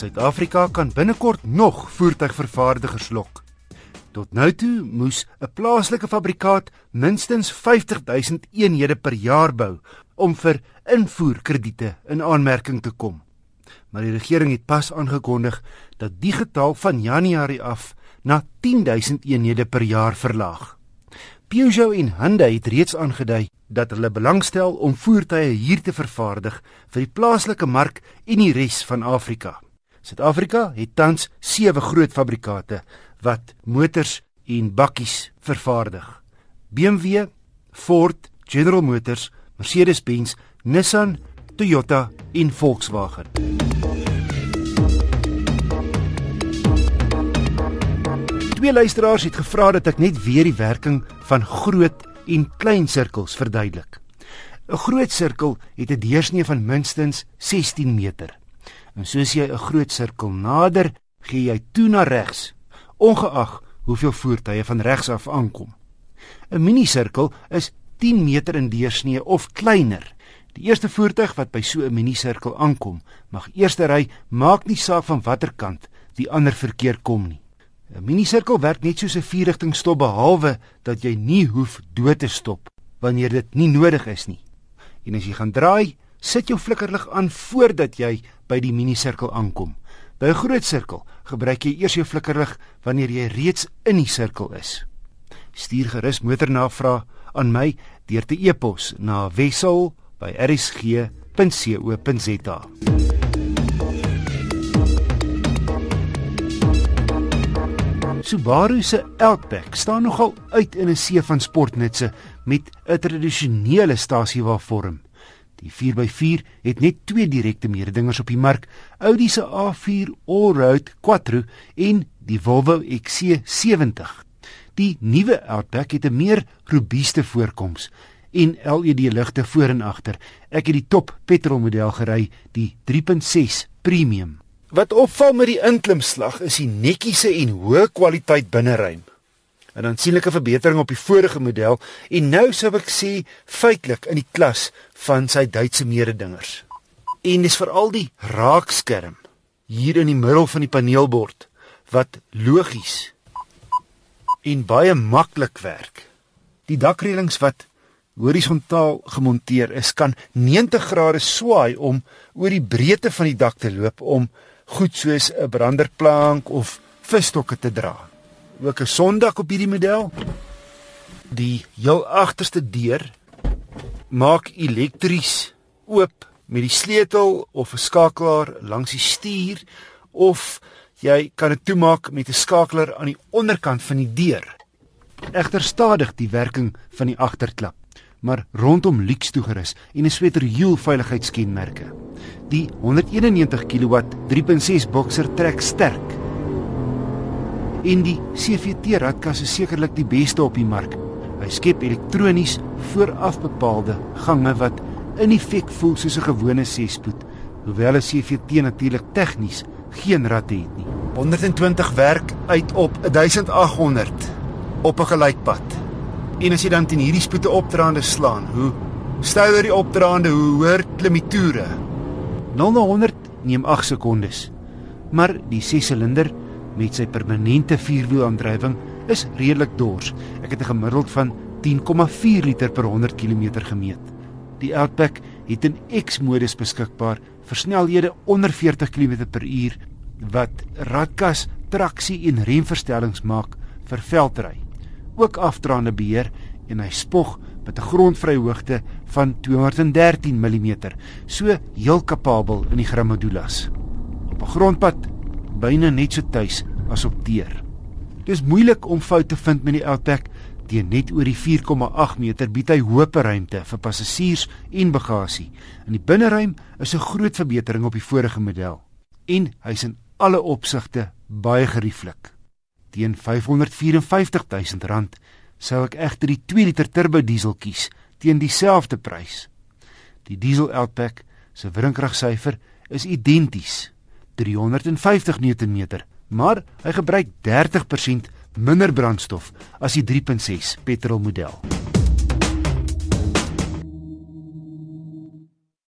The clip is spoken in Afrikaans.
Suid-Afrika kan binnekort nog voertuigvervaardigers lok. Tot nou toe moes 'n plaaslike fabrikant minstens 50000 eenhede per jaar bou om vir invoerkrediete in aanmerking te kom. Maar die regering het pas aangekondig dat die getal van Januarie af na 10000 eenhede per jaar verlaag. Peugeot en Hyundai het reeds aangedui dat hulle belangstel om voertuie hier te vervaardig vir die plaaslike mark en die res van Afrika. Suid-Afrika het tans sewe groot fabrikate wat motors en bakkies vervaardig. BMW, Ford, General Motors, Mercedes-Benz, Nissan, Toyota en Volkswagen. Twee luisteraars het gevra dat ek net weer die werking van groot en klein sirkels verduidelik. 'n Groot sirkel het 'n deursnee van minstens 16 meter. En soos jy 'n groot sirkel nader, gee jy toe na regs, ongeag hoeveel voertuie van regs af aankom. 'n Minisirkel is 10 meter in deursnee of kleiner. Die eerste voertuig wat by so 'n minisirkel aankom, mag eerste ry, maak nie saak van watter kant die ander verkeer kom nie. 'n Minisirkel werk net soos 'n vierrigtingstop behalwe dat jy nie hoef dood te stop wanneer dit nie nodig is nie. En as jy gaan draai, sit jou flikkerlig aan voordat jy by die minisirkel aankom. By 'n groot sirkel gebruik jy eers jou flikkerlig wanneer jy reeds in die sirkel is. Stuur gerus motornavraag aan my deur te e-pos na wissel@rsg.co.za. Subaru se Outback staan nogal uit in 'n see van sportnutse met 'n tradisionele stasiewa-vorm. Die 4x4 het net twee direkte mededingers op die mark: Audi se A4 Allroad Quattro en die Volvo XC70. Die nuwe Outback het 'n meer robuuste voorkoms en LED-ligte voor en agter. Ek het die top petrolmodel gery, die 3.6 Premium. Wat opval met die inklimslag is die netjiese en hoë kwaliteit binneruim. 'n aansienlike verbetering op die vorige model en nou sou ek sê feitelik in die klas van sy Duitse mededingers. En dis veral die raakskerm hier in die middel van die paneelbord wat logies en baie maklik werk. Die dakreëlings wat horisontaal gemonteer is, kan 90 grade swaai om oor die breedte van die dak te loop om goed soos 'n branderplank of visstokke te dra ook 'n sondak op hierdie model. Die heel agterste deur maak elektries oop met die sleutel of 'n skakelaar langs die stuur of jy kan dit toemaak met 'n skakelaar aan die onderkant van die deur. Egter stadig die werking van die agterklap, maar rondom luks toegerus en 'n sweterhiel veiligheidskenmerke. Die 191 kW 3.6 boxer trek sterk en die CVT radkas is sekerlik die beste op die mark. Hy skep elektronies vooraf bepaalde gange wat in effek voel soos 'n gewone 6-spoed, hoewel 'n CVT natuurlik tegnies geen ratte het nie. 120 werk uit op 1800 op 'n gelykpad. En as jy dan teen hierdie spoede opdraande slaan, hoe stywer die opdraande, hoe hoor klim die toere. 0 na 100 neem 8 sekondes. Maar die 6-silinder met sy permanente vierwielaandrywing is redelik dors. Ek het 'n gemiddeld van 10,4 liter per 100 km gemeet. Die Outback het 'n X-modus beskikbaar vir snelhede onder 40 km/h wat radkas, traksie en remverstellings maak vir veldry. Ook afdraande beheer en hy spog met 'n grondvryhoogte van 213 mm, so heel kapabel in die grammodulas. Op 'n grondpad byna net so tuis as op teer. Dis moeilik om foute te vind met die Outback teen net oor die 4,8 meter bied hy hoë ruimte vir passasiers en bagasie. In die binneruim is 'n groot verbetering op die vorige model en hy's in alle opsigte baie gerieflik. Teen R554 000 sou ek egter die 2 liter turbo diesel kies teen dieselfde prys. Die diesel Outback se wrinkragsyfer is identies 350 Nm, maar hy gebruik 30% minder brandstof as die 3.6 petrolmodel.